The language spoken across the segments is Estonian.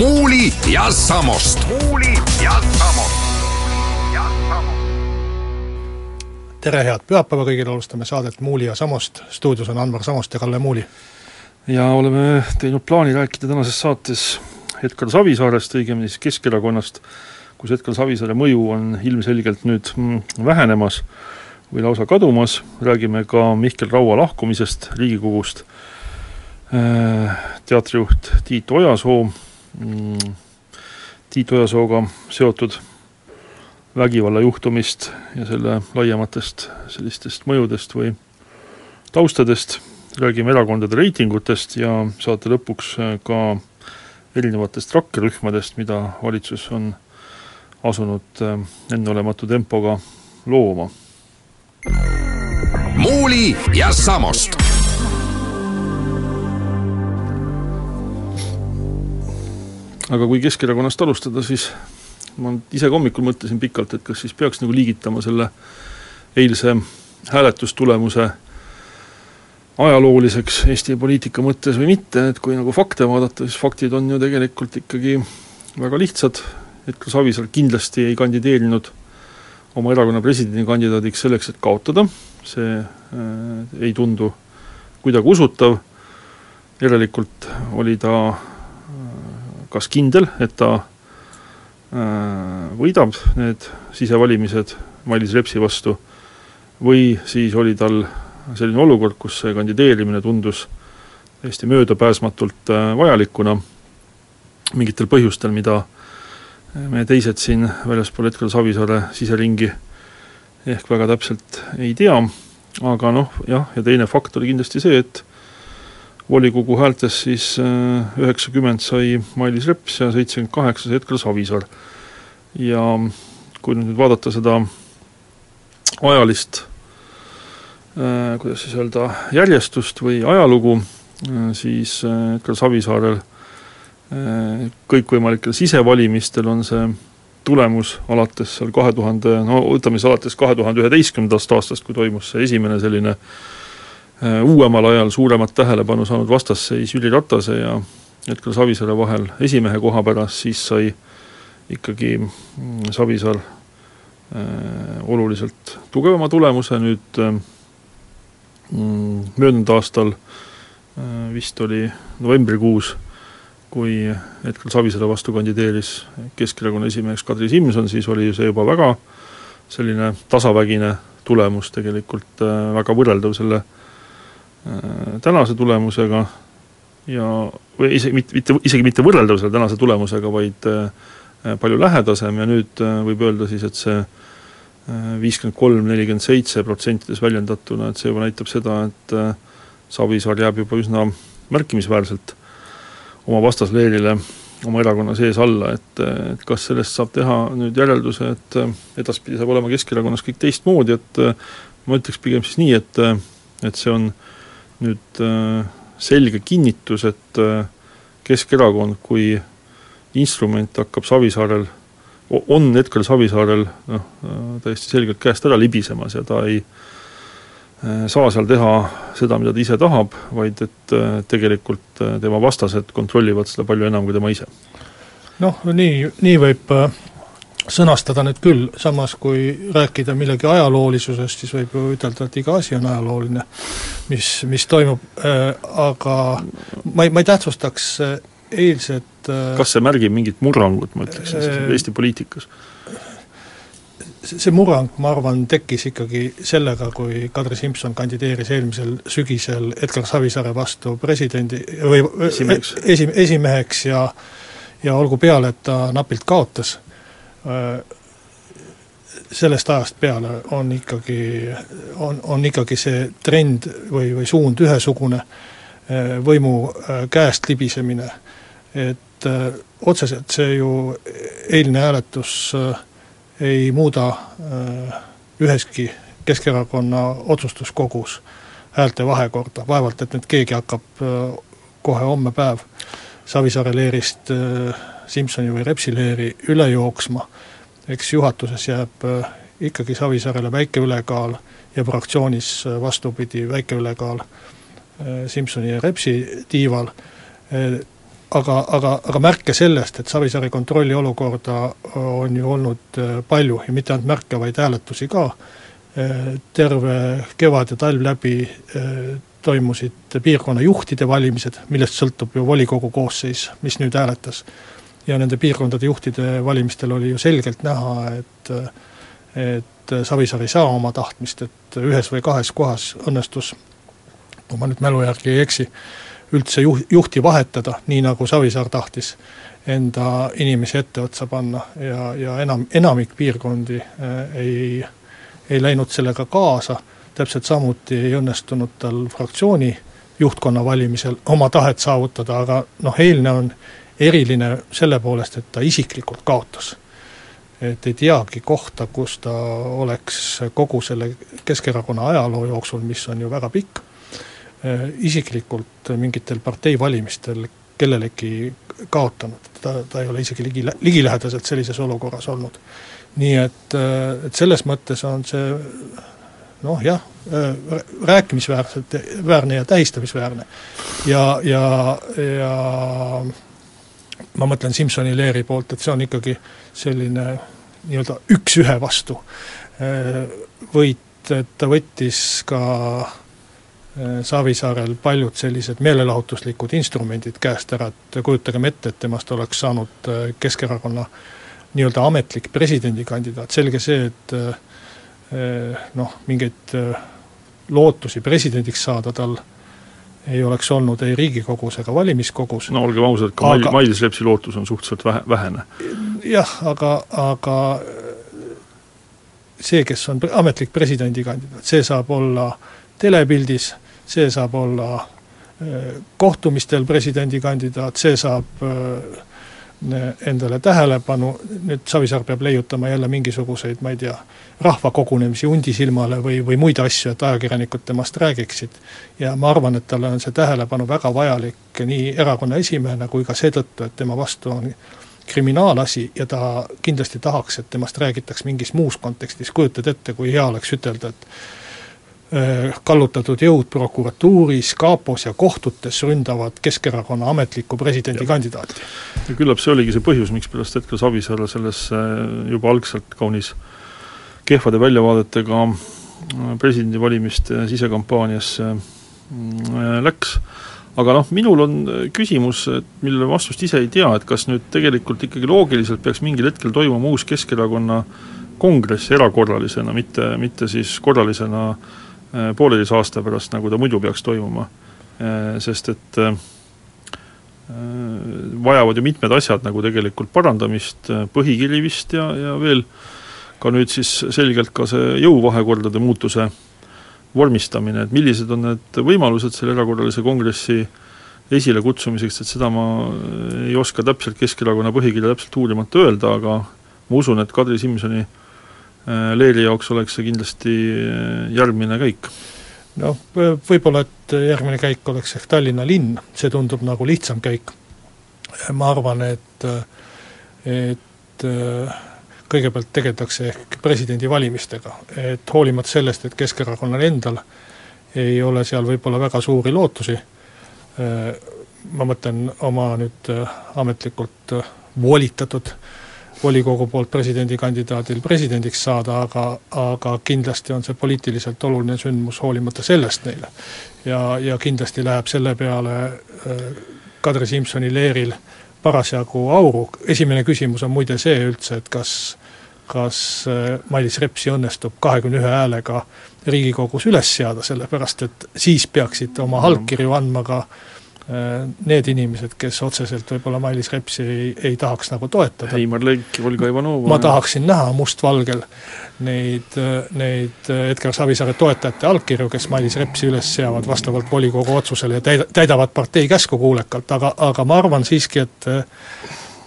Muuli ja Samost. muuli ja Samost. tere, head pühapäeva kõigile, alustame saadet Muuli ja Samost, stuudios on Anvar Samost ja Kalle Muuli. ja oleme teinud plaani rääkida tänases saates Edgar Savisaarest, õigemini siis Keskerakonnast, kus Edgar Savisaare mõju on ilmselgelt nüüd mm, vähenemas või lausa kadumas, räägime ka Mihkel Raua lahkumisest Riigikogust, äh, teatrijuht Tiit Ojasoo Tiit Ojasooga seotud vägivallajuhtumist ja selle laiematest sellistest mõjudest või taustadest, räägime erakondade reitingutest ja saate lõpuks ka erinevatest rakkerühmadest, mida valitsus on asunud äh, enneolematu tempoga looma. muuli ja Samost aga kui Keskerakonnast alustada, siis ma ise ka hommikul mõtlesin pikalt, et kas siis peaks nagu liigitama selle eilse hääletustulemuse ajalooliseks Eesti poliitika mõttes või mitte, et kui nagu fakte vaadata, siis faktid on ju tegelikult ikkagi väga lihtsad, ka Savisaar kindlasti ei kandideerinud oma erakonna presidendikandidaadiks selleks, et kaotada, see äh, ei tundu kuidagi usutav, järelikult oli ta kas kindel, et ta äh, võidab need sisevalimised Mailis Repsi vastu või siis oli tal selline olukord, kus see kandideerimine tundus täiesti möödapääsmatult äh, vajalikuna mingitel põhjustel, mida me teised siin väljaspool Edgar Savisaare siseringi ehk väga täpselt ei tea, aga noh, jah, ja teine fakt oli kindlasti see, et volikogu häältest siis äh, üheksakümmend sai Mailis Reps ja seitsekümmend kaheksa sai Edgar Savisaar. ja kui nüüd vaadata seda ajalist äh, kuidas siis öelda, järjestust või ajalugu, äh, siis Edgar Savisaarel kõikvõimalikel sisevalimistel on see tulemus alates seal kahe tuhande, no võtame siis alates kahe tuhande üheteistkümnendast aastast, kui toimus see esimene selline Äh, uuemal ajal suuremat tähelepanu saanud vastasseis Jüri Ratase ja Edgar Savisaare vahel esimehe koha pärast, siis sai ikkagi mm, Savisaar äh, oluliselt tugevama tulemuse, nüüd äh, mm, möödunud aastal äh, vist oli novembrikuus, kui Edgar Savisaare vastu kandideeris Keskerakonna esimeheks Kadri Simson, siis oli see juba väga selline tasavägine tulemus tegelikult äh,, väga võrreldav selle äh, Äh, tänase tulemusega ja või isegi mitte, mitte, isegi mitte võrreldav selle tänase tulemusega, vaid äh, palju lähedasem. Ja nüüd äh, võib öelda siis, et see viiskümmend kolm, nelikümmend seitse protsentides väljendatuna, et see juba näitab seda, et Savisaar jääb juba üsna märkimisväärselt oma vastasleerile oma erakonna sees alla, et, et kas sellest saab teha nüüd järelduse, et edaspidi saab olema Keskerakonnas kõik teistmoodi, et ma ütleks pigem siis nii, et, et see on äh, nüüd äh, selge kinnitus, et äh, Keskerakond kui instrument hakkab Savisaarel, on hetkel Savisaarel noh, äh, täiesti selgelt käest ära libisemas ja ta ei saa seal teha seda, mida ta ise tahab, vaid et tegelikult tema vastased kontrollivad seda palju enam kui tema ise. noh, nii, nii võib sõnastada nüüd küll, samas kui rääkida millegi ajaloolisusest, siis võib ju ütelda, et iga asi on ajalooline, mis, mis toimub äh,, aga ma ei, ma ei tähtsustaks äh, eilset äh, kas see märgib mingit murrangut, ma ütleksin äh,, Eesti poliitikas? see murrang, ma arvan, tekkis ikkagi sellega, kui Kadri Simson kandideeris eelmisel sügisel Edgar Savisaare vastu presidendi või esimeheks, esi, esimeheks ja ja olgu peale, et ta napilt kaotas sellest ajast peale on ikkagi, on, on ikkagi see trend või, või suund ühesugune, võimu käest libisemine, et otseselt see ju eilne hääletus ei muuda üheski Keskerakonna otsustuskogus häälte vahekorda, vaevalt et nüüd keegi hakkab kohe homme päev Savisaare leerist Simsoni või Repsi leeri üle jooksma, eks juhatuses jääb ikkagi Savisaarele väike ülekaal ja fraktsioonis vastupidi, väike ülekaal Simsoni ja Repsi tiival, aga, aga, aga märke sellest, et Savisaare kontrolliolukorda on ju olnud palju ja mitte ainult märke, vaid hääletusi ka, terve kevad ja talv läbi toimusid piirkonna juhtide valimised, millest sõltub ju volikogu koosseis, mis nüüd hääletas. Ja nende piirkondade juhtide valimistel oli ju selgelt näha, et et Savisaar ei saa oma tahtmist, et ühes või kahes kohas õnnestus, kui ma nüüd mälu järgi ei eksi, üldse juh-, juhti vahetada, nii nagu Savisaar tahtis enda inimesi etteotsa panna. Ja, ja enam, enamik piirkondi äh, ei, ei läinud sellega kaasa. Täpselt samuti ei õnnestunud tal fraktsiooni juhtkonna valimisel oma tahet saavutada, aga noh, eilne on eriline selle poolest, et ta isiklikult kaotas. et ei teagi kohta, kus ta oleks kogu selle Keskerakonna ajaloo jooksul, mis on ju väga pikk, isiklikult mingitel parteivalimistel kellelegi kaotanud, ta, ta ei ole isegi ligi, ligilähedaselt sellises olukorras olnud. nii et, et selles mõttes on see noh jah, rääkimisväärselt, väärne ja tähistamisväärne. ja, ja, ja ma mõtlen Simsoni leeri poolt, et see on ikkagi selline nii-öelda üks-ühe vastu. Võit, et ta võttis ka Savisaarel paljud sellised meelelahutuslikud instrumendid käest ära, et kujutagem ette, et temast oleks saanud Keskerakonna nii-öelda ametlik presidendikandidaat, selge see, et Eh, noh, mingeid eh, lootusi presidendiks saada tal ei oleks olnud ei Riigikogus ega valimiskogus. no olgem ausad, ka aga, Mailis Repsi lootus on suhteliselt vähe, vähene. jah, aga, aga see, kes on ametlik presidendikandidaat, see saab olla telepildis, see saab olla eh, kohtumistel presidendikandidaat, see saab endale tähelepanu, nüüd Savisaar peab leiutama jälle mingisuguseid, ma ei tea, rahvakogunemisi hundisilmale või, või muid asju, et ajakirjanikud temast räägiksid. ja ma arvan, et talle on see tähelepanu väga vajalik nii erakonna esimehena kui ka seetõttu, et tema vastu on kriminaalasi ja ta kindlasti tahaks, et temast räägitaks mingis muus kontekstis, kujutad ette, kui hea oleks ütelda, et kallutatud jõud prokuratuuris, kapos ja kohtutes ründavad Keskerakonna ametlikku presidendikandidaati. ja küllap see oligi see põhjus, mikspärast Edgar Savisaar sellesse juba algselt kaunis kehvade väljavaadetega presidendivalimiste sisekampaaniasse äh, läks, aga noh, minul on küsimus, et millele vastust ise ei tea, et kas nüüd tegelikult ikkagi loogiliselt peaks mingil hetkel toimuma uus Keskerakonna kongress erakorralisena, mitte, mitte siis korralisena äh, Äh, pooleteise aasta pärast, nagu ta muidu peaks toimuma. Äh, sest et äh, vajavad ju mitmed asjad nagu tegelikult parandamist, põhikiri vist ja, ja veel ka nüüd siis selgelt ka see jõuvahekordade muutuse vormistamine, et millised on need võimalused selle erakorralise kongressi esile kutsumiseks, et seda ma ei oska täpselt Keskerakonna põhikirja täpselt uurimata öelda, aga ma usun, et Kadri Simsoni äh, Äh, Leeri jaoks oleks see kindlasti äh, järgmine käik. noh, võib-olla et järgmine käik oleks ehk Tallinna linn, see tundub nagu lihtsam käik. ma arvan, et, et kõigepealt tegeldakse ehk presidendivalimistega, et hoolimata sellest, et Keskerakonnal endal ei ole seal võib-olla väga suuri lootusi, ma mõtlen oma nüüd ametlikult volitatud äh, volikogu poolt presidendikandidaadil presidendiks saada, aga, aga kindlasti on see poliitiliselt oluline sündmus hoolimata sellest neile. ja, ja kindlasti läheb selle peale äh, Kadri Simsoni leeril parasjagu auru, esimene küsimus on muide see üldse, et kas kas äh, Mailis Repsi õnnestub kahekümne ühe häälega Riigikogus üles seada, sellepärast et siis peaksid oma allkirju andma ka need inimesed, kes otseselt võib-olla Mailis Repsi ei, ei tahaks nagu toetada. Heimar Lenk, Olga Ivanova. ma tahaksin näha mustvalgel neid, neid Edgar Savisaare toetajate allkirju, kes Mailis Repsi üles seavad vastavalt volikogu otsusele ja täida, täidavad partei käsku kuulekalt, aga, aga ma arvan siiski, et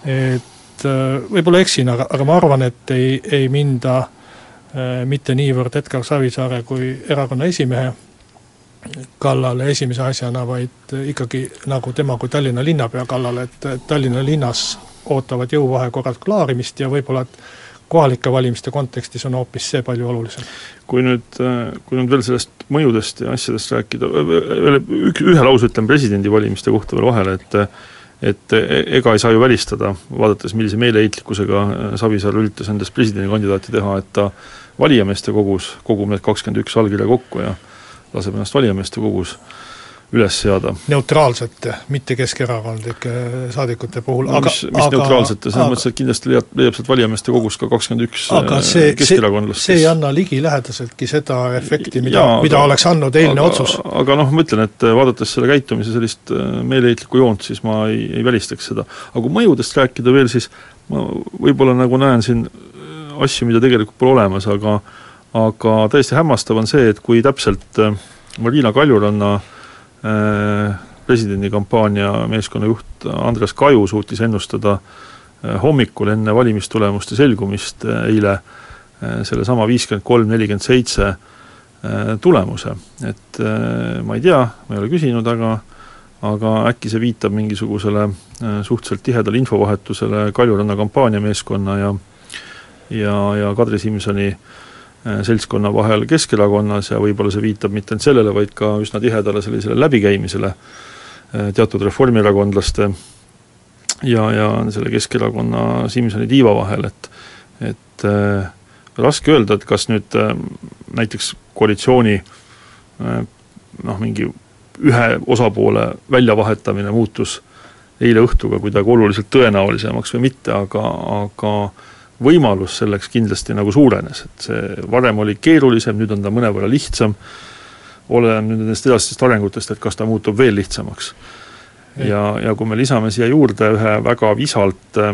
et võib-olla eksin, aga, aga ma arvan, et ei, ei minda äh, mitte niivõrd Edgar Savisaare kui erakonna esimehe kallale esimese asjana, vaid ikkagi nagu tema kui Tallinna linnapea kallale, et Tallinna linnas ootavad jõuvahekorrad klaarimist ja võib-olla et kohalike valimiste kontekstis on hoopis see palju olulisem. kui nüüd, kui nüüd veel sellest mõjudest ja asjadest rääkida, veel üks, ühe lause ütlen presidendivalimiste kohta veel vahele, et et ega ei saa ju välistada, vaadates, millise meeleheitlikkusega Savisaar üritas endast presidendikandidaati teha, et ta valijameeste kogus kogub need kakskümmend üks allkirja kokku ja laseb ennast valijameeste kogus üles seada. neutraalsete, mitte keskerakondlike saadikute puhul aga mis, mis aga, neutraalsete, selles mõttes, et kindlasti leiab, leiab sealt valijameeste kogust ka kakskümmend üks keskerakondlast. see ei anna ligilähedaseltki seda efekti, mida, mida aga, oleks andnud eilne aga, otsus. aga noh, ma ütlen, et vaadates selle käitumise sellist äh, meeleheitlikku joont, siis ma ei, ei välistaks seda. aga kui mõjudest rääkida veel, siis ma võib-olla nagu näen siin äh, asju, mida tegelikult pole olemas, aga aga täiesti hämmastav on see, et kui täpselt äh, Marina Kaljuranna äh, presidendikampaania meeskonna juht Andres Kaju suutis ennustada äh, hommikul enne valimistulemuste selgumist eile sellesama viiskümmend kolm, nelikümmend seitse tulemuse. et ma ei tea, ma ei ole küsinud, aga aga äkki see viitab mingisugusele suhteliselt tihedale infovahetusele Kaljuranna kampaaniameeskonna ja ja, ja Kadri Simsoni äh, seltskonna vahel Keskerakonnas ja võib-olla see viitab mitte ainult sellele, vaid ka üsna tihedale sellisele läbikäimisele äh, teatud reformierakondlaste ja, ja selle Keskerakonna Simsoni tiiva vahel, et et äh, raske öelda, et kas nüüd äh, näiteks koalitsiooni äh, noh, mingi ühe osapoole väljavahetamine muutus eile õhtuga kuidagi oluliselt tõenäolisemaks või mitte, aga, aga võimalus selleks kindlasti nagu suurenes, et see varem oli keerulisem, nüüd on ta mõnevõrra lihtsam, oleneb nüüd nendest edasistest arengutest, et kas ta muutub veel lihtsamaks. ja, ja kui me lisame siia juurde ühe väga visalt äh,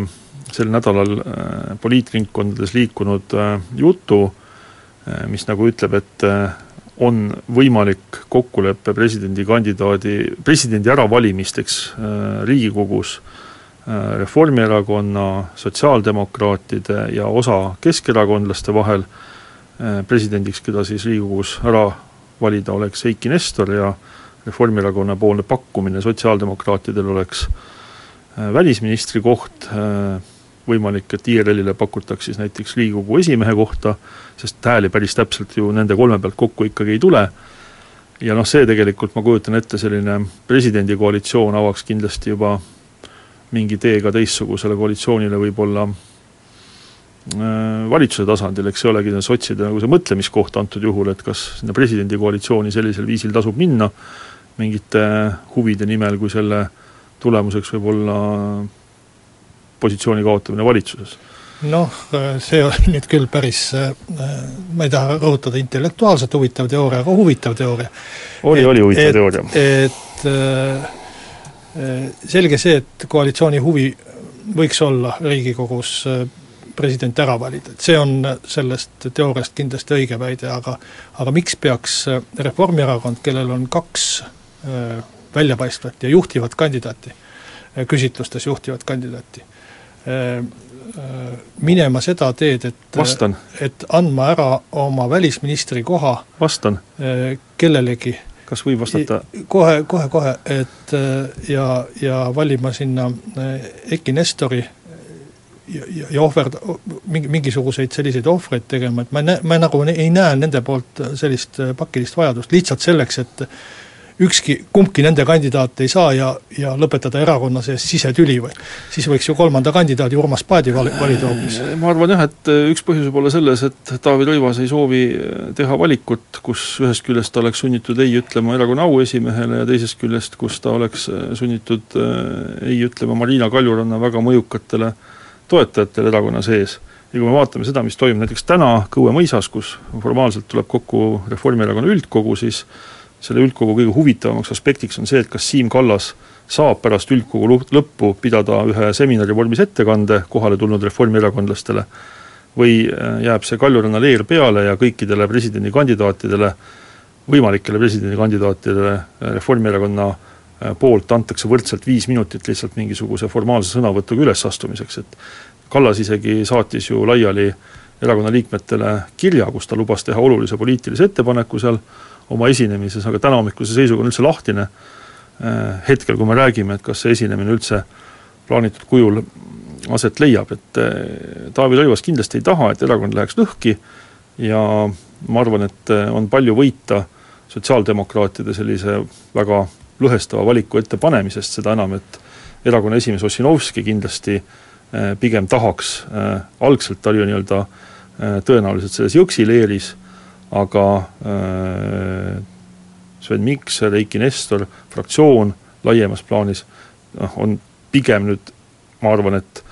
sel nädalal äh, poliitringkondades liikunud äh, jutu äh,, mis nagu ütleb, et äh, on võimalik kokkulepe presidendikandidaadi, presidendi äravalimisteks äh, Riigikogus äh, Äh, Reformierakonna, sotsiaaldemokraatide ja osa keskerakondlaste vahel äh, presidendiks, keda siis Riigikogus ära valida oleks Eiki Nestor ja Reformierakonna poolne pakkumine sotsiaaldemokraatidel oleks äh, välisministri koht, võimalik, et IRL-ile pakutakse siis näiteks Riigikogu esimehe kohta, sest hääli päris täpselt ju nende kolme pealt kokku ikkagi ei tule, ja noh, see tegelikult, ma kujutan ette, selline presidendikoalitsioon avaks kindlasti juba mingi tee ka teistsugusele koalitsioonile võib-olla äh, valitsuse tasandil, eks see olegi sotside nagu see mõtlemiskoht antud juhul, et kas sinna presidendikoalitsiooni sellisel viisil tasub minna mingite huvide nimel, kui selle tulemuseks võib olla positsiooni kaotamine valitsuses noh, see oli nüüd küll päris, äh, ma ei taha rõhutada intellektuaalselt huvitav teooria, aga huvitav teooria. oli, oli huvitav teooria. et äh, selge see, et koalitsiooni huvi võiks olla Riigikogus äh, president ära valida, et see on sellest teooriast kindlasti õige väide, aga aga miks peaks äh, Reformierakond, kellel on kaks äh, väljapaistvat ja juhtivat kandidaati, küsitlustes juhtivat kandidaati, minema seda teed, et vastan. et andma ära oma välisministri koha vastan. kellelegi kas võib vastata? kohe, kohe, kohe, et äh, ja, ja valima sinna äh, Eki Nestori ja, ja, ohverda, mingi, mingisuguseid selliseid ohvreid tegema, et ma näe, ma nagu ei näe nende poolt sellist äh, pakilist vajadust, lihtsalt selleks, et ükski, kumbki nende kandidaat ei saa ja, ja lõpetada erakonna sees sisetüli või siis võiks ju kolmanda kandidaadi Urmas Paeti vali, valida hoopis. ma arvan jah, et äh, üks põhjus võib olla selles, et Taavi Rõivas ei soovi äh, teha valikut, kus ühest küljest ta oleks sunnitud ei ütlema erakonna auesimehele ja teisest küljest, kus ta oleks äh, sunnitud ei ütlema Marina Kaljuranna väga mõjukatele toetajatele erakonna sees ja kui me vaatame seda, mis toimub näiteks täna Kõue mõisas, kus formaalselt tuleb kokku Reformierakonna üldkogu, siis selle üldkogu kõige huvitavamaks aspektiks on see, et kas Siim Kallas saab pärast üldkogu lõppu pidada ühe seminari vormis ettekande kohale tulnud reformierakondlastele või äh, jääb see Kaljuranna leer peale ja kõikidele presidendikandidaatidele, võimalikele presidendikandidaatidele äh, Reformierakonna äh, poolt antakse võrdselt viis minutit lihtsalt mingisuguse formaalse sõnavõtuga ülesastumiseks, et Kallas isegi saatis ju laiali erakonna liikmetele kirja, kus ta lubas teha olulise poliitilise ettepaneku seal oma esinemises, aga tänahommikuse seisuga on üldse lahtine hetkel, kui me räägime, et kas see esinemine üldse plaanitud kujul aset leiab, et eh, Taavi Rõivas kindlasti ei taha, et erakond läheks lõhki ja ma arvan, et eh, on palju võita sotsiaaldemokraatide sellise väga lõhestava valiku ettepanemisest, seda enam, et erakonna esimees Ossinovski kindlasti pigem tahaks, algselt ta oli ju nii-öelda tõenäoliselt selles Jõksi aga Sven Mikser, Eiki Nestor, fraktsioon laiemas plaanis noh, on pigem nüüd ma arvan, et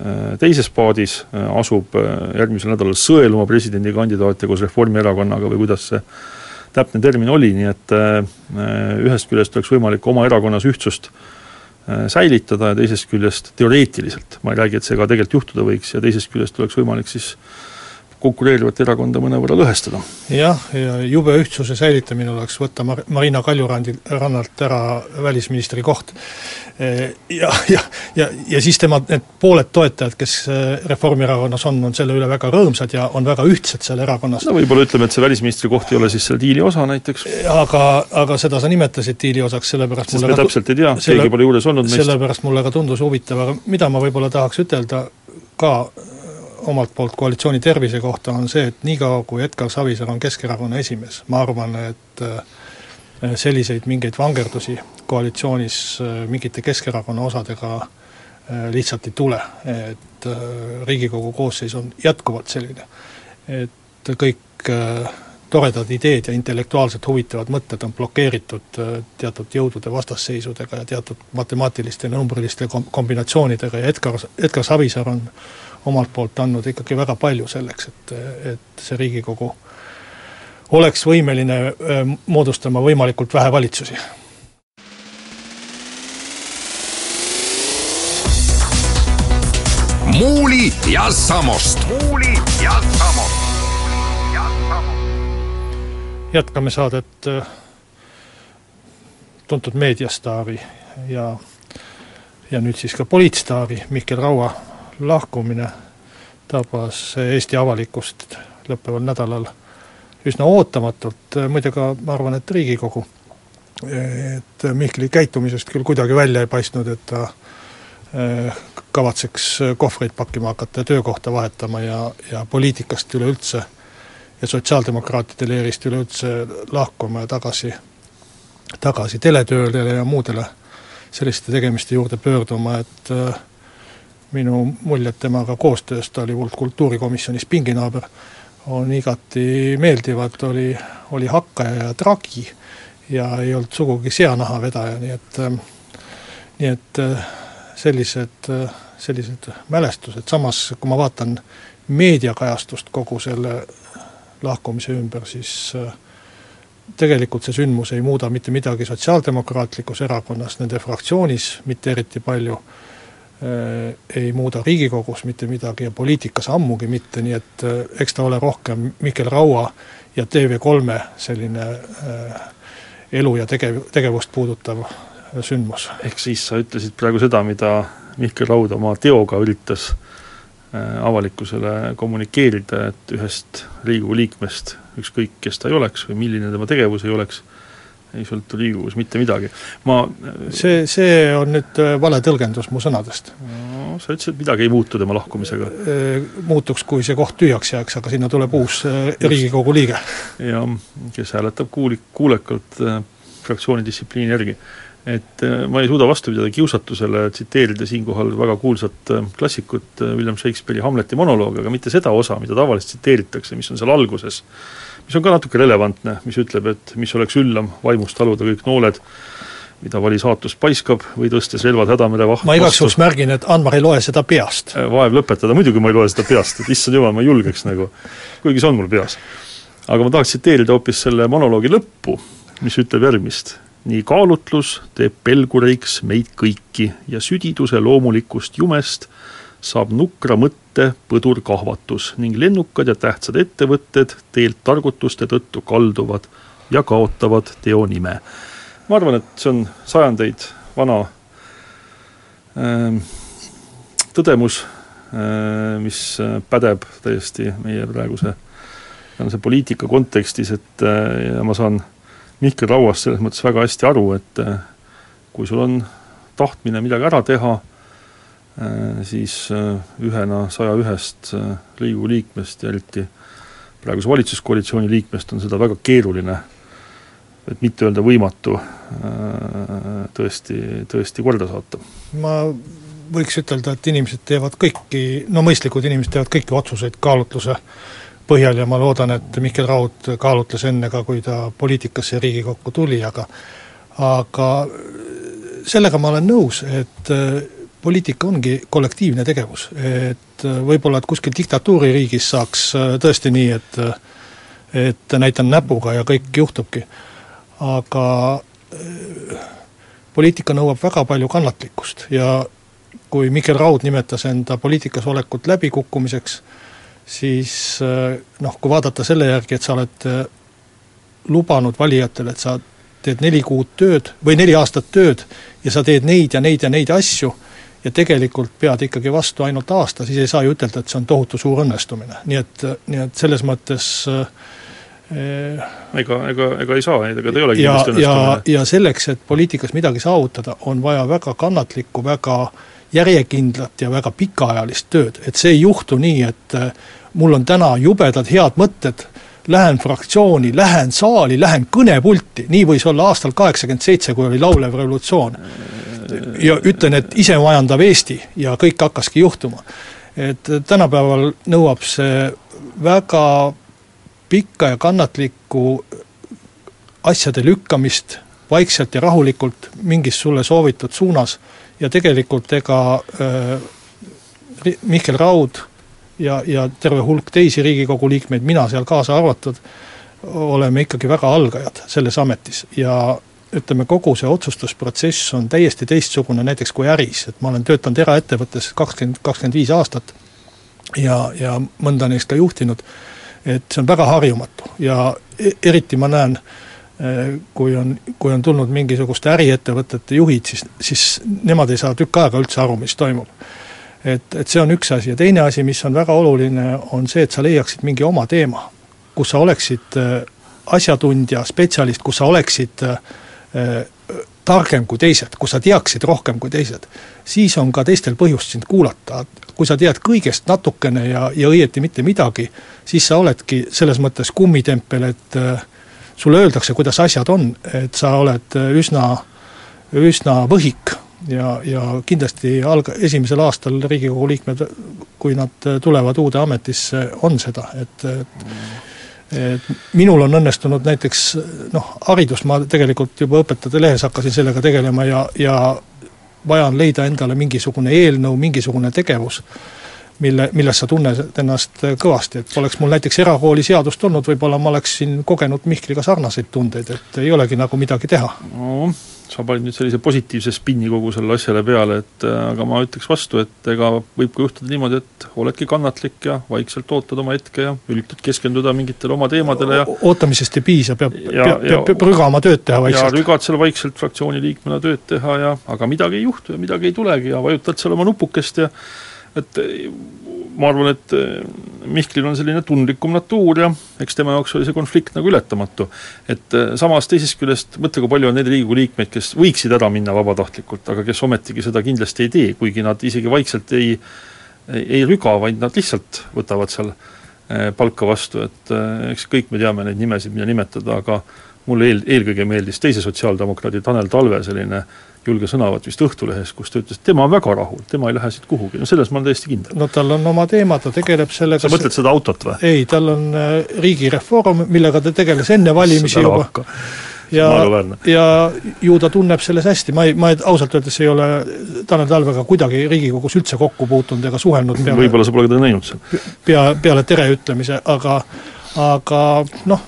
Äh, teises paadis, äh, asub äh, järgmisel nädalal sõeluma presidendikandidaate koos Reformierakonnaga või kuidas see täpne termin oli, nii et ühest küljest oleks võimalik oma erakonnas ühtsust säilitada ja teisest küljest teoreetiliselt, ma ei räägi, et see ka tegelikult juhtuda võiks, ja teisest küljest oleks võimalik siis konkureerivat erakonda mõnevõrra lõhestada. jah, ja jube ühtsuse säilitamine oleks võtta Mar-, Marina Kaljurandi, rannalt ära välisministri koht. Ja, ja, ja, ja siis tema need pooled toetajad, kes e, Reformierakonnas on, on selle üle väga rõõmsad ja on väga ühtsed seal erakonnas. no võib-olla ütleme, et see välisministri koht ei ole siis selle diili osa näiteks. aga, aga seda sa nimetasid diili osaks, sellepärast sest me täpselt ei tea, keegi pole juures olnud meist. sellepärast mulle ka tundus huvitav, aga mida ma võib-olla tahaks ütelda ka omalt poolt koalitsiooni tervise kohta, on see, et niikaua, kui Edgar Savisaar on Keskerakonna esimees, ma arvan, et äh, selliseid mingeid vangerdusi koalitsioonis äh, mingite Keskerakonna osadega äh, lihtsalt ei tule, et Riigikogu koosseis on jätkuvalt selline, et kõik toredad ideed ja intellektuaalselt huvitavad mõtted on blokeeritud teatud jõudude vastasseisudega ja teatud matemaatiliste numbriliste kombinatsioonidega ja Edgar, Edgar Savisaar on omalt poolt andnud ikkagi väga palju selleks, et, et see Riigikogu oleks võimeline moodustama võimalikult vähe valitsusi. muuli ja Samost. muuli ja Samost. jätkame saadet tuntud meediastaari ja, ja nüüd siis ka poliitstaari Mihkel Raua lahkumine tabas Eesti avalikkust lõppeval nädalal üsna ootamatult, muide ka ma arvan, et Riigikogu. et Mihkli käitumisest küll kuidagi välja ei paistnud, et ta eh, kavatseks kohvreid pakkima hakata ja töökohta vahetama ja, ja poliitikast üleüldse ja sotsiaaldemokraatide leerist üleüldse lahkuma ja tagasi, tagasi teletöödele ja muudele selliste tegemiste juurde pöörduma, et äh, minu muljed temaga koostööst, ta oli mul kultuurikomisjonis pinginaaber, on igati meeldivad, oli, oli hakkaja ja tragi ja ei olnud sugugi seanaha vedaja, nii et nii et sellised, sellised mälestused, samas kui ma vaatan meediakajastust kogu selle lahkumise ümber, siis tegelikult see sündmus ei muuda mitte midagi Sotsiaaldemokraatlikus Erakonnas, nende fraktsioonis mitte eriti palju ei muuda Riigikogus mitte midagi ja poliitikas ammugi mitte, nii et äh, eks ta ole rohkem Mihkel Raua ja TV3 selline äh, elu ja tegev, tegevust puudutav sündmus. ehk siis sa ütlesid praegu seda, mida Mihkel Raud oma teoga üritas avalikkusele kommunikeerida, et ühest Riigikogu liikmest, ükskõik kes ta ei oleks või milline tema tegevus ei oleks, ei sõltu Riigikogus mitte midagi. ma see, see on nüüd äh, vale tõlgendus mu sõnadest. no sa ütlesid, et midagi ei muutu tema lahkumisega. Äh, muutuks, kui see koht tühjaks jääks, aga sinna tuleb uus äh, Riigikogu liige. jah, kes hääletab kuuli-, kuulekalt äh, fraktsiooni distsipliini järgi. Et äh, ma ei suuda vastu pidada kiusatusele tsiteerida siinkohal väga kuulsat äh, klassikut äh,, William Shakespeare'i Hamleti monoloogi, aga mitte seda osa, mida tavaliselt tsiteeritakse, mis on seal alguses mis on ka natuke relevantne, mis ütleb, et mis oleks üllam vaimust taluda kõik nooled, mida vali saatus paiskab või tõstes relvad hädamere vah-. ma igaks juhuks märgin, et Anvar ei loe seda peast. Vaev lõpetada, muidugi ma ei loe seda peast, et issand jumal, ma julgeks nagu, kuigi see on mul peas. aga ma tahaks tsiteerida hoopis selle monoloogi lõppu, mis ütleb järgmist. Nii kaalutlus teeb pelguriks meid kõiki ja südiduse loomulikust jumest saab nukra mõtte põdur kahvatus ning lennukad ja tähtsad ettevõtted teelt targutuste tõttu kalduvad ja kaotavad teo nime. ma arvan, et see on sajandeid vana äh, tõdemus äh,, mis pädeb täiesti meie praeguse tänase poliitika kontekstis, et äh, ja ma saan Mihkel Rauast selles mõttes väga hästi aru, et äh, kui sul on tahtmine midagi ära teha, äh, siis ühena saja ühest Riigikogu liikmest ja eriti praeguse valitsuskoalitsiooni liikmest on seda väga keeruline, et mitte öelda võimatu, tõesti, tõesti korda saata. ma võiks ütelda, et inimesed teevad kõiki, no mõistlikud inimesed teevad kõiki otsuseid kaalutluse põhjal ja ma loodan, et Mihkel Raud kaalutles enne ka, kui ta poliitikasse Riigikokku tuli, aga aga sellega ma olen nõus, et äh, poliitika ongi kollektiivne tegevus, et äh, võib-olla, et kuskil diktatuuririigis saaks äh, tõesti nii, et et näitan näpuga ja kõik juhtubki. aga poliitika nõuab väga palju kannatlikkust ja kui Mihkel Raud nimetas enda poliitikas olekut läbikukkumiseks, siis äh, noh, kui vaadata selle järgi, et sa oled äh, lubanud valijatele, et sa teed neli kuud tööd või neli aastat tööd ja sa teed neid ja neid ja neid asju ja tegelikult pead ikkagi vastu ainult aasta, siis ei saa ju ütelda, et see on tohutu suur õnnestumine, nii et, nii et selles mõttes ega, ega, ega ei saa, ega ta ei olegi ja, ja, ja selleks, et poliitikas midagi saavutada, on vaja väga kannatlikku, väga järjekindlat ja väga pikaajalist tööd, et see ei juhtu nii, et mul on täna jubedad head mõtted, lähen fraktsiooni, lähen saali, lähen kõnepulti, nii võis olla aastal kaheksakümmend seitse, kui oli laulev revolutsioon. ja ütlen, et isemajandav Eesti ja kõik hakkaski juhtuma. et tänapäeval nõuab see väga pikka ja kannatlikku asjade lükkamist vaikselt ja rahulikult mingis sulle soovitud suunas ja tegelikult ega äh, Mihkel Raud ja, ja terve hulk teisi Riigikogu liikmeid, mina seal kaasa arvatud, oleme ikkagi väga algajad selles ametis. Ja ütleme, kogu see otsustusprotsess on täiesti teistsugune näiteks kui äris, et ma olen töötanud eraettevõttes kakskümmend, kakskümmend viis aastat ja, ja mõnda neist ka juhtinud, et see on väga harjumatu. Ja e-, eriti ma näen, e, kui on, kui on tulnud mingisuguste äriettevõtete juhid, siis, siis nemad ei saa tükk aega üldse aru, mis toimub et, et see on üks asi. Ja teine asi, mis on väga oluline, on see, et sa leiaksid mingi oma teema, kus sa oleksid äh, asjatundja, spetsialist, kus sa oleksid äh, äh, targem kui teised, kus sa teaksid rohkem kui teised, siis on ka teistel põhjust sind kuulata. kui sa tead kõigest natukene ja, ja õieti mitte midagi, siis sa oledki selles mõttes kummitempel, et sulle öeldakse, kuidas asjad on, et sa oled üsna, üsna võhik ja, ja kindlasti alg-, esimesel aastal Riigikogu liikmed, kui nad tulevad uude ametisse, on seda, et et minul on õnnestunud näiteks noh, haridust ma tegelikult juba õpetajate lehes hakkasin sellega tegelema ja, ja vaja on leida endale mingisugune eelnõu, mingisugune tegevus, mille, milles sa tunned ennast kõvasti, et poleks mul näiteks erakooli seadust olnud, võib-olla ma oleksin kogenud Mihkliga sarnaseid tundeid, et ei olegi nagu midagi teha. No sa panid nüüd sellise positiivse spinni kogu sellele asjale peale, et äh, aga ma ütleks vastu, et ega võib ka juhtuda niimoodi, et oledki kannatlik ja vaikselt ootad oma hetke ja üritad keskenduda mingitele oma teemadele ja ootamisest ei piisa, peab, peab, peab rügama tööd teha vaikselt. ja rügad seal vaikselt fraktsiooni liikmena tööd teha ja aga midagi ei juhtu ja midagi ei tulegi ja vajutad seal oma nupukest ja et ma arvan, et eh, Mihklil on selline tundlikum natuur ja eks tema jaoks oli see konflikt nagu ületamatu. et eh, samas teisest küljest mõtle, kui palju on neid Riigikogu liikmeid, kes võiksid ära minna vabatahtlikult, aga kes ometigi seda kindlasti ei tee, kuigi nad isegi vaikselt ei ei, ei rüga, vaid nad lihtsalt võtavad seal eh, palka vastu, et eks kõik me teame neid nimesid, mida nimetada, aga mulle eel, eelkõige meeldis teise sotsiaaldemokraadi Tanel Talve selline äh, julge sõnavõtt vist Õhtulehes, kus ta ütles, et tema on väga rahul, tema ei lähe siit kuhugi, no selles ma olen täiesti kindel. no tal on oma teema, ta tegeleb sellega sa mõtled seda autot või? ei, tal on äh, riigireform, millega ta tegeles enne valimisi juba ja, ja ju ta tunneb selles hästi, ma ei, ma ei, ausalt öeldes ei ole Tanel Talvega kuidagi Riigikogus üldse kokku puutunud ega suhelnud peale võib-olla sa pole teda näinud seal? pea, peale tere ütlemise, aga aga noh,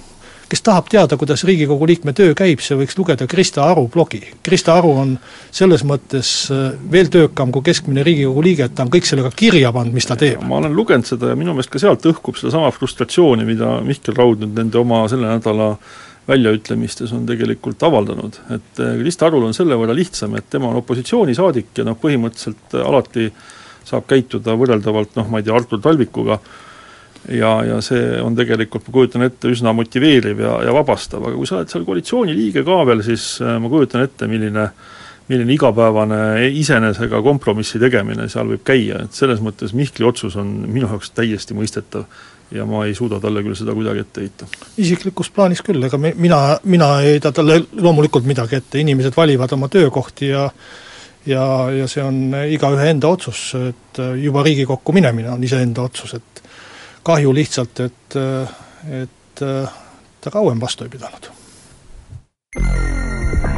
kes tahab teada, kuidas Riigikogu liikme töö käib, see võiks lugeda Krista Aru blogi. Krista Aru on selles mõttes äh, veel töökam kui keskmine Riigikogu liige, et ta on kõik sellega kirja pannud, mis ta teeb. ma olen lugenud seda ja minu meelest ka sealt õhkub sedasama frustratsiooni, mida Mihkel Raud nüüd nende oma selle nädala väljaütlemistes on tegelikult avaldanud, et äh, Krista Arul on selle võrra lihtsam, et tema on opositsioonisaadik ja noh, põhimõtteliselt alati saab käituda võrreldavalt noh, ma ei tea, Artur Talvikuga, ja, ja see on tegelikult, ma kujutan ette, üsna motiveeriv ja, ja vabastav, aga kui sa oled seal koalitsiooni liige ka veel, siis äh, ma kujutan ette, milline milline igapäevane iseenesega kompromissi tegemine seal võib käia, et selles mõttes Mihkli otsus on minu jaoks täiesti mõistetav ja ma ei suuda talle küll seda kuidagi ette heita. isiklikus plaanis küll, ega mina, mina ei heida talle loomulikult midagi ette, inimesed valivad oma töökohti ja ja, ja see on igaühe enda otsus, et juba Riigikokku minemine on iseenda otsus, et kahju lihtsalt, et, et ta kauem vastu ei pidanud.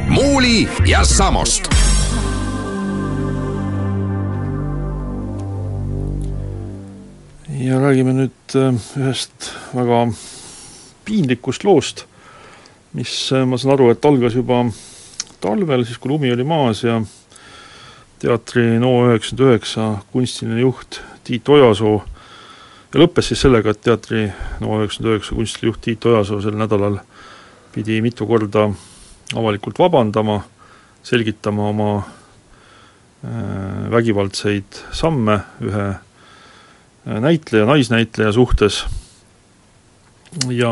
muuli ja Samost. ja räägime nüüd äh, ühest väga piinlikust loost, mis, äh, ma saan aru, et algas juba talvel, siis kui lumi oli maas ja teatri NO99 kunstiline juht Tiit Ojasoo ja lõppes siis sellega, et teatri NO99 kunstijuht Tiit Ojasoo sel nädalal pidi mitu korda avalikult vabandama, selgitama oma äh, vägivaldseid samme ühe äh, näitleja, naisnäitleja suhtes. Ja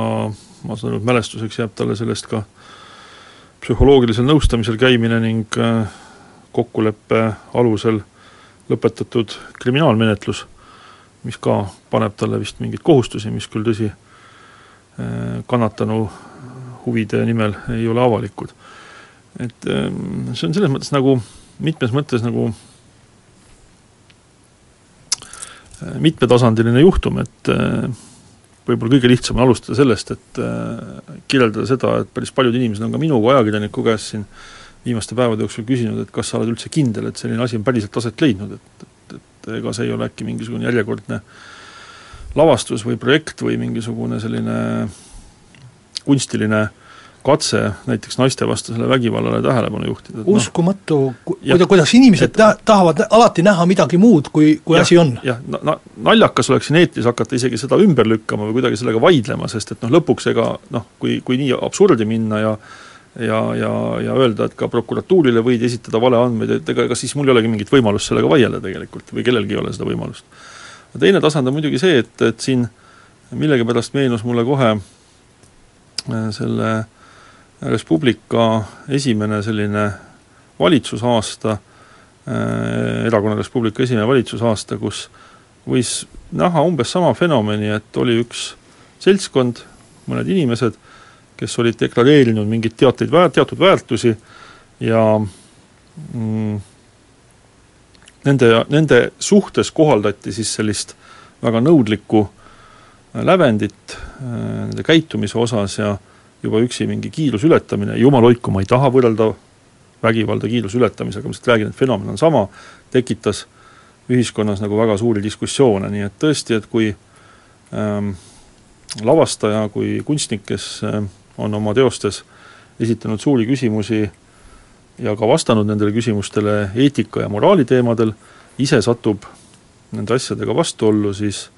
ma saan aru, et mälestuseks jääb talle sellest ka psühholoogilisel nõustamisel käimine ning äh, kokkuleppe alusel lõpetatud kriminaalmenetlus mis ka paneb talle vist mingeid kohustusi, mis küll tõsi, äh, kannatanu huvide nimel ei ole avalikud. et ähm, see on selles mõttes nagu, mitmes mõttes nagu äh, mitmetasandiline juhtum, et äh, võib-olla kõige lihtsam on alustada sellest, et kirjeldada seda, et päris paljud inimesed on ka minu kui ajakirjaniku käest siin viimaste päevade jooksul küsinud, et kas sa oled üldse kindel, et selline asi on päriselt aset leidnud, et, et ega see ei ole äkki mingisugune järjekordne lavastus või projekt või mingisugune selline kunstiline katse näiteks naistevastasele vägivallale tähelepanu juhtida. Noh. uskumatu no,, kuida-, kuidas inimesed ta-, tahavad alati näha midagi muud, kui, kui ja, asi on. jah, na-, naljakas oleks siin eetris hakata isegi seda ümber lükkama või kuidagi sellega vaidlema, sest et noh, lõpuks ega noh, kui, kui nii absurdi minna ja ja, ja, ja öelda, et ka prokuratuurile võid esitada valeandmeid, et ega, ega siis mul ei olegi mingit võimalust sellega vaielda tegelikult või kellelgi ei ole seda võimalust. teine tasand on muidugi see, et, et siin millegipärast meenus mulle kohe äh, selle Res Publica esimene selline valitsusaasta, äh, erakonna Res Publica esimene valitsusaasta, kus võis näha umbes sama fenomeni, et oli üks seltskond, mõned inimesed, kes olid deklareerinud mingeid teateid, teatud väärtusi ja mm, nende, nende suhtes kohaldati siis sellist väga nõudlikku äh, lävendit äh, nende käitumise osas ja juba üksi mingi kiiruse ületamine, jumal hoidku, ma ei taha võrrelda vägivalda kiiruse ületamisega, ma lihtsalt räägin, et fenomen on sama, tekitas ühiskonnas nagu väga suuri diskussioone, nii et tõesti, et kui ähm, lavastaja kui kunstnik, kes äh, on oma teostes esitanud suuri küsimusi ja ka vastanud nendele küsimustele eetika ja moraali teemadel, ise satub nende asjadega vastuollu, siis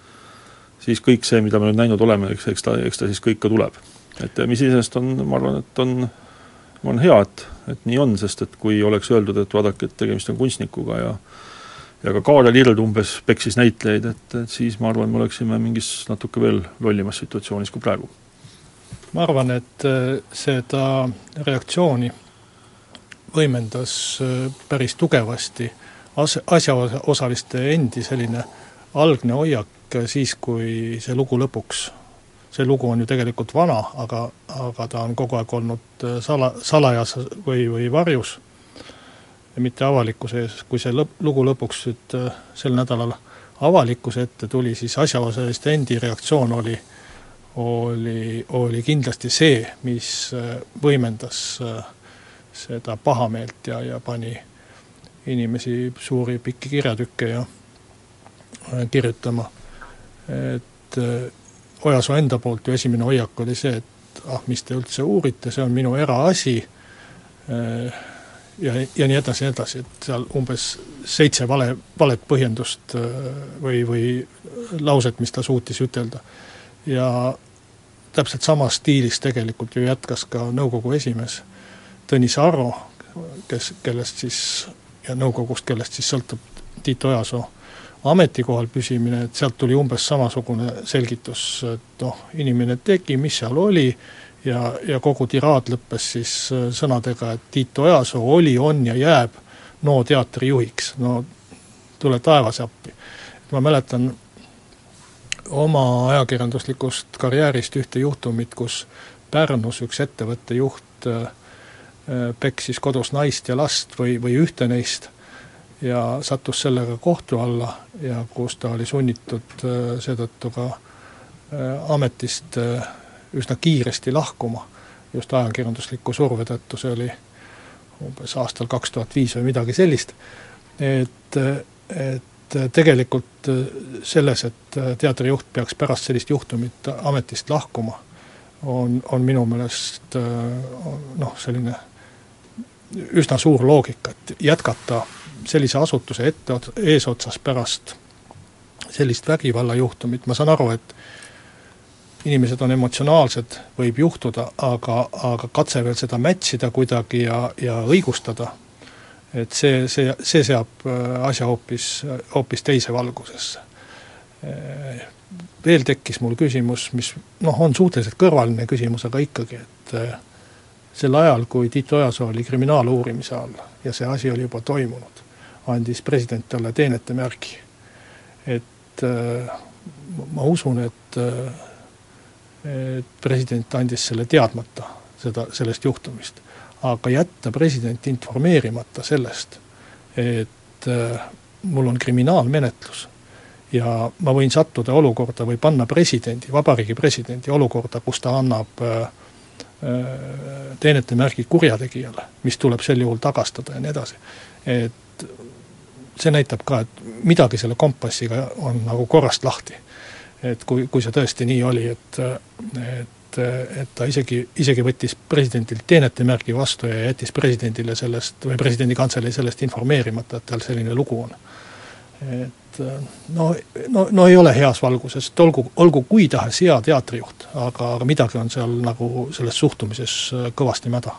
siis kõik see, mida me nüüd näinud oleme, eks, eks ta, eks ta siis kõik ka tuleb. et mis iseenesest on, ma arvan, et on, on hea, et, et nii on, sest et kui oleks öeldud, et vaadake, et tegemist on kunstnikuga ja ja ka Kaarel Ird umbes peksis näitlejaid, et, et siis ma arvan, me oleksime mingis natuke veel lollimas situatsioonis kui praegu ma arvan, et äh, seda reaktsiooni võimendas äh, päris tugevasti as-, asjaosaliste endi selline algne hoiak siis, kui see lugu lõpuks, see lugu on ju tegelikult vana, aga, aga ta on kogu aeg olnud äh, sala, salajas või, või varjus. Mitte avalikkuse ees, kui see lõpp, lugu lõpuks nüüd sel nädalal avalikkuse ette tuli, siis asjaosaliste endi reaktsioon oli äh, oli, oli kindlasti see, mis äh, võimendas äh, seda pahameelt ja, ja pani inimesi suuri pikki kirjatükke ja äh, kirjutama. et Ojasoo enda poolt ju esimene hoiak oli see, et ah, mis te üldse uurite, see on minu eraasi, ja, ja nii edasi ja nii edasi, et seal umbes seitse vale, valet põhjendust või, või lauset, mis ta suutis ütelda. Ja täpselt samas stiilis tegelikult ju jätkas ka nõukogu esimees Tõnis Arro, kes, kellest siis, ja nõukogust, kellest siis sõltub Tiit Ojasoo ametikohal püsimine, et sealt tuli umbes samasugune selgitus, et noh, inimene tegi, mis seal oli, ja, ja kogu tiraad lõppes siis sõnadega, et Tiit Ojasoo oli, on ja jääb NO teatri juhiks, no tule taevas appi. ma mäletan oma ajakirjanduslikust karjäärist ühte juhtumit, kus Pärnus üks ettevõtte juht äh, äh, peksis kodus naist ja last või, või ühte neist ja sattus sellega kohtu alla ja kus ta oli sunnitud äh, seetõttu ka ametist üsna kiiresti lahkuma just ajakirjandusliku surve tõttu, see oli umbes aastal kaks tuhat viis või midagi sellist, et, et et tegelikult äh, selles, et äh, teatrijuht peaks pärast sellist juhtumit ametist lahkuma, on, on minu meelest äh, noh, selline üsna suur loogika, et jätkata sellise asutuse ette, eesotsas pärast sellist vägivallajuhtumit, ma saan aru, et inimesed on emotsionaalsed, võib juhtuda, aga, aga katse veel seda match ida kuidagi ja, ja õigustada et see, see, see seab äh, asja hoopis, hoopis teise valgusesse. Äh, veel tekkis mul küsimus, mis noh, on suhteliselt kõrvaline küsimus, aga ikkagi, et äh, sel ajal, kui Tiit Ojasoo oli kriminaaluurimise all ja see asi oli juba toimunud, andis president talle teenetemärgi. et ma usun, et, et president andis selle teadmata, seda, sellest juhtumist aga jätta president informeerimata sellest, et äh, mul on kriminaalmenetlus ja ma võin sattuda olukorda või panna presidendi, vabariigi presidendi olukorda, kus ta annab äh, äh, teenetemärgi kurjategijale, mis tuleb sel juhul tagastada ja nii edasi. et see näitab ka, et midagi selle kompassiga on nagu korrast lahti. et kui, kui see tõesti nii oli, et, et et, et ta isegi, isegi võttis presidendilt teenetemärgi vastu ja jättis presidendile sellest või presidendi kantselei sellest informeerimata, et tal selline lugu on. et no, no, no ei ole heas valguses, et olgu, olgu kui tahes hea teatrijuht, aga, aga midagi on seal nagu selles suhtumises kõvasti mäda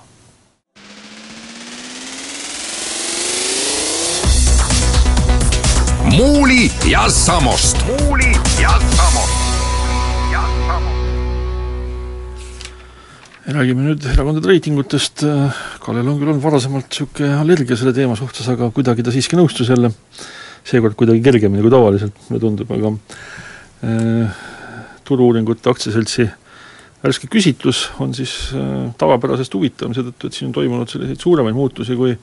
Muuli ja Samost. muuli ja Samost. Räägime nüüd erakondade reitingutest, Kallel on küll olnud varasemalt niisugune allergia selle teema suhtes, aga kuidagi ta siiski nõustus jälle, seekord kuidagi kergemini kui tavaliselt, mulle tundub, aga äh, Turu-uuringute Aktsiaseltsi värske küsitlus on siis äh, tavapärasest huvitavam seetõttu, et siin on toimunud selliseid suuremaid muutusi, kui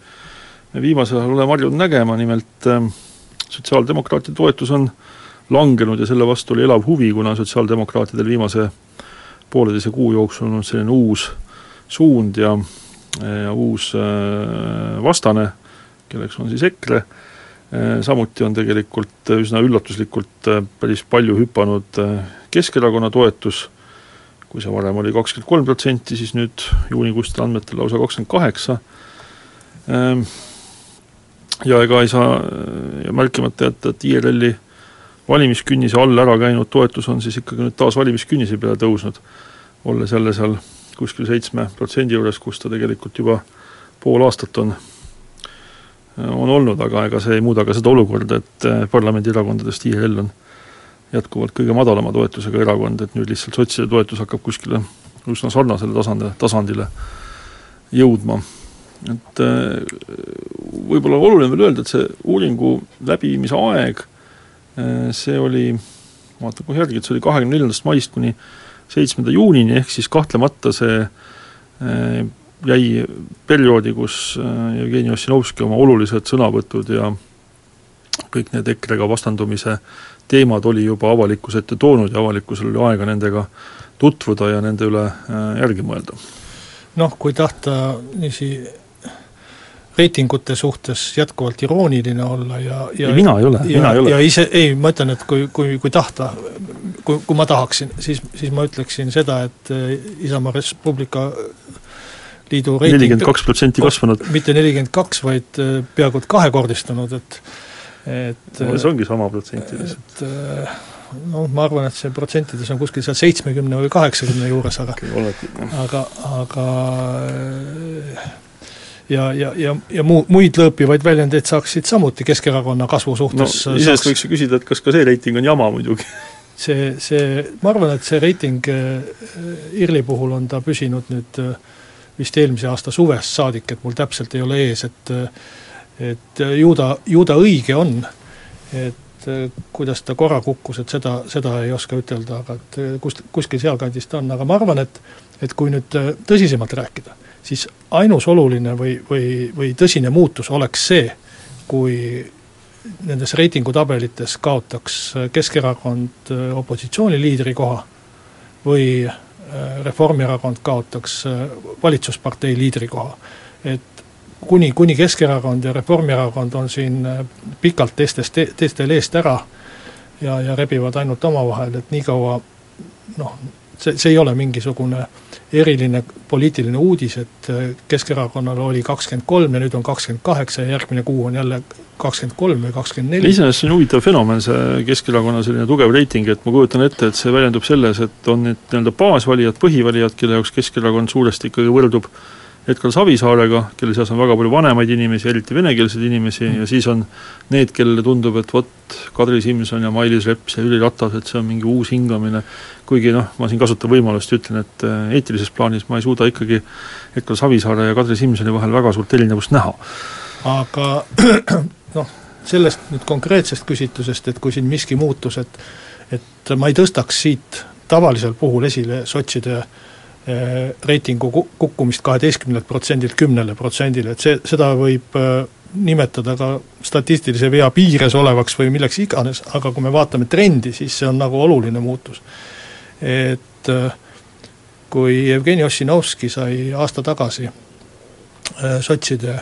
me viimasel ajal oleme harjunud nägema, nimelt äh, sotsiaaldemokraatide toetus on langenud ja selle vastu oli elav huvi, kuna sotsiaaldemokraatidel viimase pooleteise kuu jooksul olnud selline uus suund ja, ja uus äh, vastane, kelleks on siis EKRE, äh, samuti on tegelikult üsna üllatuslikult äh, päris palju hüpanud Keskerakonna toetus, kui see varem oli kakskümmend kolm protsenti, siis nüüd juunikuistel andmetel lausa kakskümmend kaheksa, ja ega ei saa märkimata jätta, et IRL-i valimiskünnise all ära käinud toetus on siis ikkagi nüüd taas valimiskünnise peale tõusnud, olles jälle seal kuskil seitsme protsendi juures, kus ta tegelikult juba pool aastat on, on olnud, aga ega see ei muuda ka seda olukorda, et eh, parlamendierakondadest IRL on jätkuvalt kõige madalama toetusega erakond, et nüüd lihtsalt sotside toetus hakkab kuskile üsna sarnasele tasandile, tasandile jõudma. et eh, võib-olla oluline veel öelda, et see uuringu läbiviimise aeg Äh, see oli, vaatan kohe järgi, et see oli kahekümne neljandast maist kuni seitsmenda juunini, ehk siis kahtlemata see äh, jäi perioodi, kus äh, Jevgeni Ossinovski oma olulised sõnavõtud ja kõik need EKRE-ga vastandumise teemad oli juba avalikkuse ette toonud ja avalikkusel oli aega nendega tutvuda ja nende üle järgi mõelda. noh, kui tahta niiviisi reitingute suhtes jätkuvalt irooniline olla ja, ja ei, mina ei ole, mina ei ole. ja ise, ei, ma ütlen, et kui, kui, kui tahta kui, kui ma tahaksin, siis, siis ma ütleksin seda, et Isamaa Res Publica liidu reiting nelikümmend kaks protsenti kasvanud. mitte nelikümmend kaks, vaid peaaegu et kahekordistunud, et et no see ongi sama protsentides. et noh, ma arvan, et see protsentides on kuskil seal seitsmekümne või kaheksakümne juures, aga aga, aga ja, ja, ja, ja muu, muid lõõpivaid väljendeid saaksid samuti Keskerakonna kasvu suhtes no iseenesest võiks ju küsida, et kas ka see reiting on jama muidugi. See, see, ma arvan, et see reiting äh, IRL-i puhul on ta püsinud nüüd äh, vist eelmise aasta suvest saadik, et mul täpselt ei ole ees, et et ju ta, ju ta õige on, et kuidas ta korra kukkus, et seda, seda ei oska ütelda, aga et kust, kuskil sealkandis ta on, aga ma arvan, et et kui nüüd tõsisemalt rääkida, siis ainus oluline või, või, või tõsine muutus oleks see, kui nendes reitingutabelites kaotaks Keskerakond opositsiooniliidri koha või Reformierakond kaotaks valitsuspartei liidri koha. et kuni, kuni Keskerakond ja Reformierakond on siin äh, pikalt teistest, teistel eest ära ja, ja rebivad ainult omavahel, et niikaua noh, see, see ei ole mingisugune eriline poliitiline uudis, et äh, Keskerakonnal oli kakskümmend kolm ja nüüd on kakskümmend kaheksa ja järgmine kuu on jälle kakskümmend kolm või kakskümmend neli. iseenesest see on huvitav fenomen, see Keskerakonna selline tugev reiting, et ma kujutan ette, et see väljendub selles, et on need nii-öelda baasvalijad, põhivalijad, kelle jaoks Keskerakond suuresti ikkagi võrdub Edgar Savisaarega, kelle seas on väga palju vanemaid inimesi, eriti venekeelseid inimesi mm., ja siis on need, kellele tundub, et vot, Kadri Simson ja Mailis Reps ja Jüri Ratas, et see on mingi uus hingamine, kuigi noh, ma siin kasutan võimalust ja ütlen, et äh, eetilises plaanis ma ei suuda ikkagi Edgar Savisaare ja Kadri Simsoni vahel väga suurt erinevust näha. aga noh, sellest nüüd konkreetsest küsitlusest, et kui siin miski muutus, et et ma ei tõstaks siit tavalisel puhul esile sotside äh, Eh, reitingu kukkumist kaheteistkümnelt protsendilt kümnele protsendile, et see, seda võib eh, nimetada ka statistilise vea piires olevaks või milleks iganes, aga kui me vaatame trendi, siis see on nagu oluline muutus. et eh, kui Jevgeni Ossinovski sai aasta tagasi sotside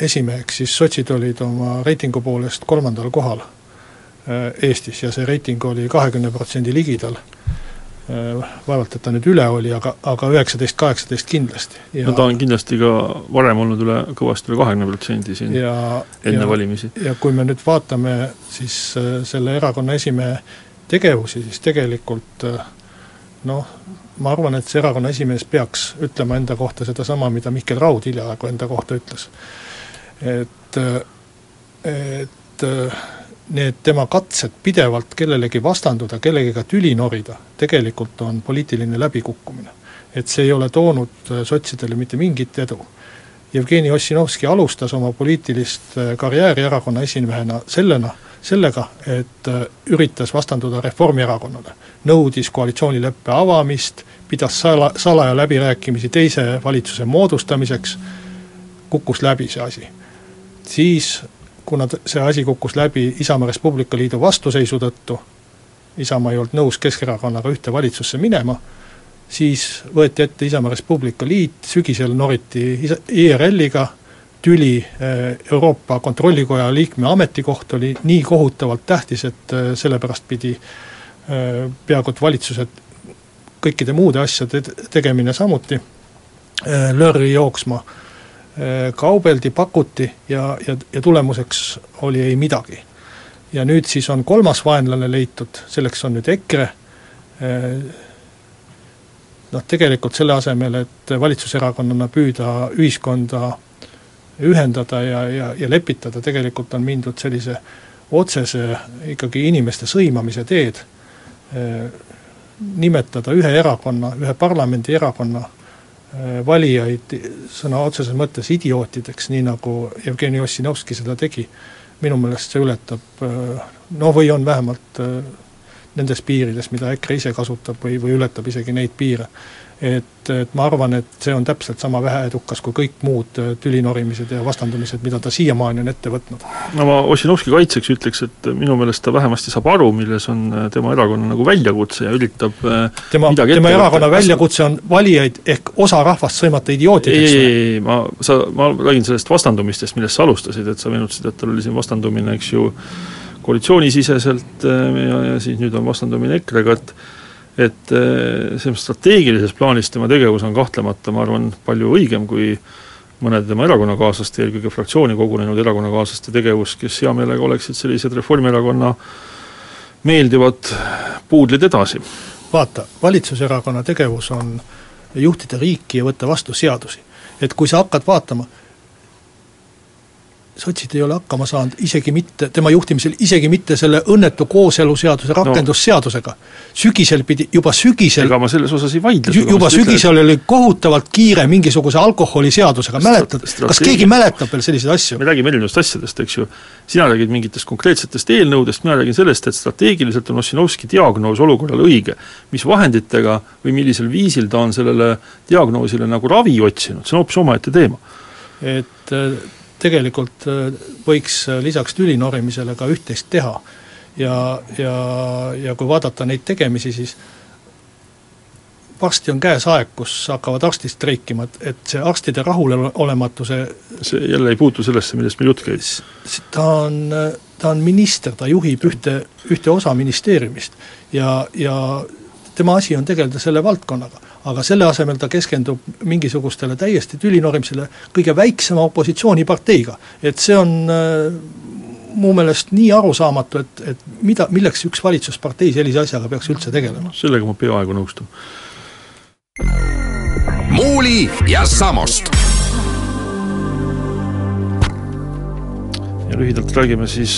esimeheks, siis sotsid olid oma reitingu poolest kolmandal kohal Eestis ja see reiting oli kahekümne protsendi ligidal Äh, vaevalt, et ta nüüd üle oli, aga, aga üheksateist, kaheksateist kindlasti. no ta on kindlasti ka varem olnud üle, kõvasti üle kahekümne protsendi siin ja, enne ja, valimisi. ja kui me nüüd vaatame siis äh, selle erakonna esimehe tegevusi, siis tegelikult äh, noh, ma arvan, et see erakonna esimees peaks ütlema enda kohta sedasama, mida Mihkel Raud hiljaaegu enda kohta ütles. et, et need tema katsed pidevalt kellelegi vastanduda, kellegagi tüli norida, tegelikult on poliitiline läbikukkumine. et see ei ole toonud äh, sotsidele mitte mingit edu. Jevgeni Ossinovski alustas oma poliitilist äh, karjääri erakonna esimehena sellena, sellega, et äh, üritas vastanduda Reformierakonnale. nõudis koalitsioonileppe avamist, pidas sala, salaja läbirääkimisi teise valitsuse moodustamiseks, kukkus läbi see asi. siis kuna see asi kukkus läbi Isamaa Res Publica Liidu vastuseisu tõttu, Isamaa ei olnud nõus Keskerakonnaga ühte valitsusse minema, siis võeti ette Isamaa Res Publica Liit, sügisel noriti IRL-iga, tüli eh, Euroopa Kontrollikoja liikme ametikoht oli nii kohutavalt tähtis, et eh, sellepärast pidi eh, peaaegu et valitsused kõikide muude asjade tegemine samuti lörri jooksma kaubeldi, pakuti ja, ja, ja tulemuseks oli ei midagi. ja nüüd siis on kolmas vaenlane leitud, selleks on nüüd EKRE, äh, noh tegelikult selle asemel, et valitsuserakonnana püüda ühiskonda ühendada ja, ja, ja lepitada, tegelikult on mindud sellise otsese ikkagi inimeste sõimamise teed, äh, nimetada ühe erakonna, ühe parlamendierakonna Äh, valijaid sõna otseses mõttes idiootideks, nii nagu Jevgeni Ossinovski seda tegi, minu meelest see ületab äh, no või on vähemalt äh, nendes piirides, mida EKRE ise kasutab või, või ületab isegi neid piire et, et ma arvan, et see on täpselt sama väheedukas kui kõik muud äh, tülinorimised ja vastandumised, mida ta siiamaani on ette võtnud. no ma Ossinovski kaitseks ütleks, et minu meelest ta vähemasti saab aru, milles on äh, tema erakonna nagu väljakutse ja üritab äh, tema, tema erakonna väljakutse on valijaid ehk osa rahvast sõimata idiootideks ei, ei, ei, ma, sa, ma räägin sellest vastandumistest, millest sa alustasid, et sa meenutasid, et tal oli siin vastandumine, eks ju, koalitsioonisiseselt ja, ja siis nüüd on vastandumine EKRE-ga, et et selles strateegilises plaanis tema tegevus on kahtlemata, ma arvan, palju õigem kui mõnede tema erakonnakaaslaste, eelkõige fraktsiooni kogunenud erakonnakaaslaste tegevus, kes hea meelega oleksid sellised Reformierakonna meeldivad puudlid edasi. vaata, valitsuserakonna tegevus on juhtida riiki ja võtta vastu seadusi. et kui sa hakkad vaatama, sotsid ei ole hakkama saanud isegi mitte, tema juhtimisel, isegi mitte selle õnnetu kooseluseaduse rakendusseadusega no.. sügisel pidi, juba sügisel ega ma selles osas ei vaidle juba sügisel oli kohutavalt kiire mingisuguse alkoholiseadusega, mäletad, kas keegi mäletab veel selliseid asju? me räägime erinevatest asjadest, eks ju, sina räägid mingitest konkreetsetest eelnõudest, mina räägin sellest, et strateegiliselt on Ossinovski diagnoos olukorrale õige. mis vahenditega või millisel viisil ta on sellele diagnoosile nagu ravi otsinud, see on hoopis omaette teema. et tegelikult äh, võiks äh, lisaks tüli norimisele ka üht-teist teha. ja, ja, ja kui vaadata neid tegemisi, siis varsti on käes aeg, kus hakkavad arstid streikima, et, et see arstide rahulolematuse see jälle ei puutu sellesse, millest meil jutt käib? ta on, ta on minister, ta juhib ühte, ühte osa ministeeriumist ja, ja tema asi on tegeleda selle valdkonnaga aga selle asemel ta keskendub mingisugustele täiesti tülinorimisele kõige väiksema opositsiooniparteiga. et see on äh, mu meelest nii arusaamatu, et, et mida, milleks üks valitsuspartei sellise asjaga peaks üldse tegelema? sellega ma peaaegu nõustun. muuli ja Samost. ja lühidalt räägime siis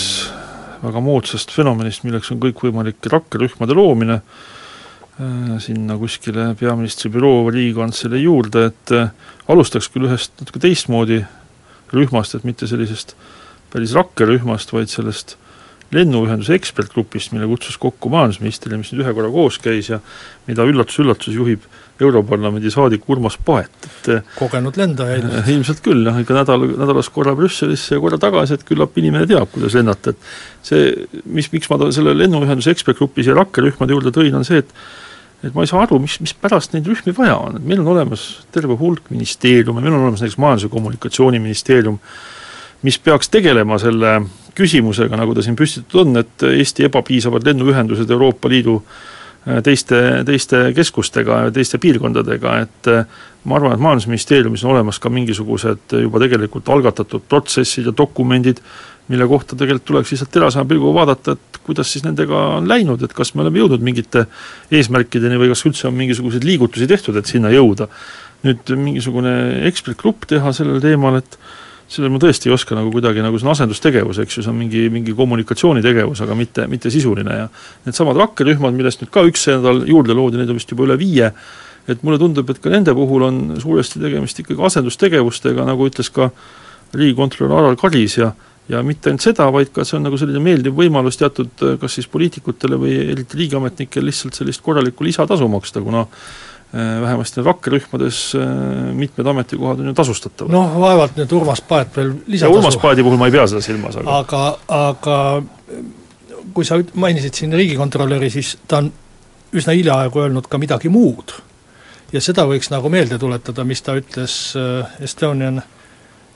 väga moodsast fenomenist, milleks on kõikvõimalike rakkerühmade loomine sinna kuskile peaministri büroo või Riigikantselei juurde, et äh, alustaks küll ühest natuke teistmoodi rühmast, et mitte sellisest päris rakkerühmast, vaid sellest lennuühenduse ekspertgrupist, mille kutsus kokku majandusminister ja mis nüüd ühe korra koos käis ja mida üllatus-üllatus juhib Europarlamendi saadik Urmas Paet, et äh, kogenud lendaja ilmselt? ilmselt küll jah, ikka nädal, nädalas korra Brüsselisse ja korra tagasi, et küllap inimene teab, kuidas lennata, et see, mis, miks ma selle lennuühenduse ekspertgrupi siia rakkerühmade juurde tõin, on see, et et ma ei saa aru, mis, mispärast neid rühmi vaja on, et meil on olemas terve hulk ministeeriume, meil on olemas näiteks Majandus- ja Kommunikatsiooniministeerium, mis peaks tegelema selle küsimusega, nagu ta siin püstitatud on, et Eesti ebapiisavad lennuühendused Euroopa Liidu äh, teiste, teiste keskustega ja teiste piirkondadega, et äh, ma arvan, et Majandusministeeriumis on olemas ka mingisugused juba tegelikult algatatud protsessid ja dokumendid, mille kohta tegelikult tuleks lihtsalt terasema pilguga vaadata, et kuidas siis nendega on läinud, et kas me oleme jõudnud mingite eesmärkideni või kas üldse on mingisuguseid liigutusi tehtud, et sinna jõuda. nüüd mingisugune ekspertgrupp teha sellel teemal, et sellel ma tõesti ei oska nagu kuidagi, nagu see on asendustegevus, eks ju, see on mingi, mingi kommunikatsioonitegevus, aga mitte, mitte sisuline ja needsamad rakkerühmad, millest nüüd ka üks nädal juurde loodi, neid on vist juba üle viie, et mulle tundub, et ka nende puhul on suuresti tegemist ikkagi asendustegevustega, nagu ütles ka riigikontrolör Alar Karis ja ja mitte ainult seda, vaid ka see on nagu selline meeldiv võimalus teatud äh, kas siis poliitikutele või eriti riigiametnikele lihtsalt sellist korralikku lisatasu maksta, kuna äh, vähemasti rakkerühmades äh, mitmed ametikohad on ju tasustatavad. noh, vaevalt nüüd Urmas Paet veel lisatasu Urmas Paeti puhul ma ei pea seda silmas, aga aga, aga kui sa mainisid siin riigikontrolöri, siis ta on üsna hiljaaegu öelnud ka midagi muud. ja seda võiks nagu meelde tuletada, mis ta ütles Estonian äh,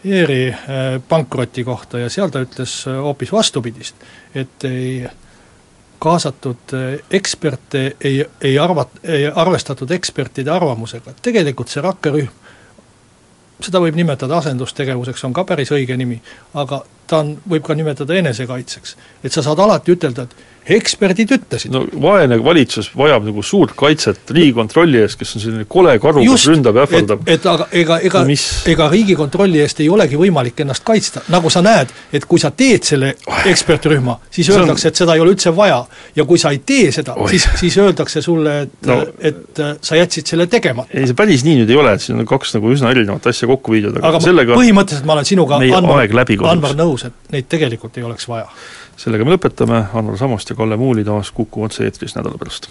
ERi äh, pankroti kohta ja seal ta ütles äh, hoopis vastupidist, et ei kaasatud äh, eksperte ei, ei arvat-, ei arvestatud ekspertide arvamusega, tegelikult see rakkerühm, seda võib nimetada asendustegevuseks, on ka päris õige nimi, aga ta on, võib ka nimetada enesekaitseks. et sa saad alati ütelda, et eksperdid ütlesid. no vaene valitsus vajab nagu suurt kaitset Riigikontrolli ees, kes on selline kole karu, kes ründab ja ähvardab. et aga ega, ega no, ega Riigikontrolli eest ei olegi võimalik ennast kaitsta, nagu sa näed, et kui sa teed selle ekspertrühma, siis see öeldakse, et seda ei ole üldse vaja. ja kui sa ei tee seda, siis, siis öeldakse sulle, et no,, et sa jätsid selle tegemata. ei, see päris nii nüüd ei ole, et siin on kaks nagu üsna erinevat asja kokku viidud, aga, aga sellega põhimõtteliselt ma olen sinuga, Anvar, Anvar nõus, et neid tegelikult ei oleks vaja sellega me lõpetame, Anvar Samost ja Kalle Muuli taas Kuku otse-eetris nädala pärast.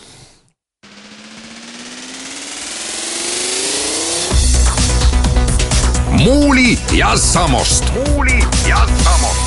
muuli ja Samost. muuli ja Samost.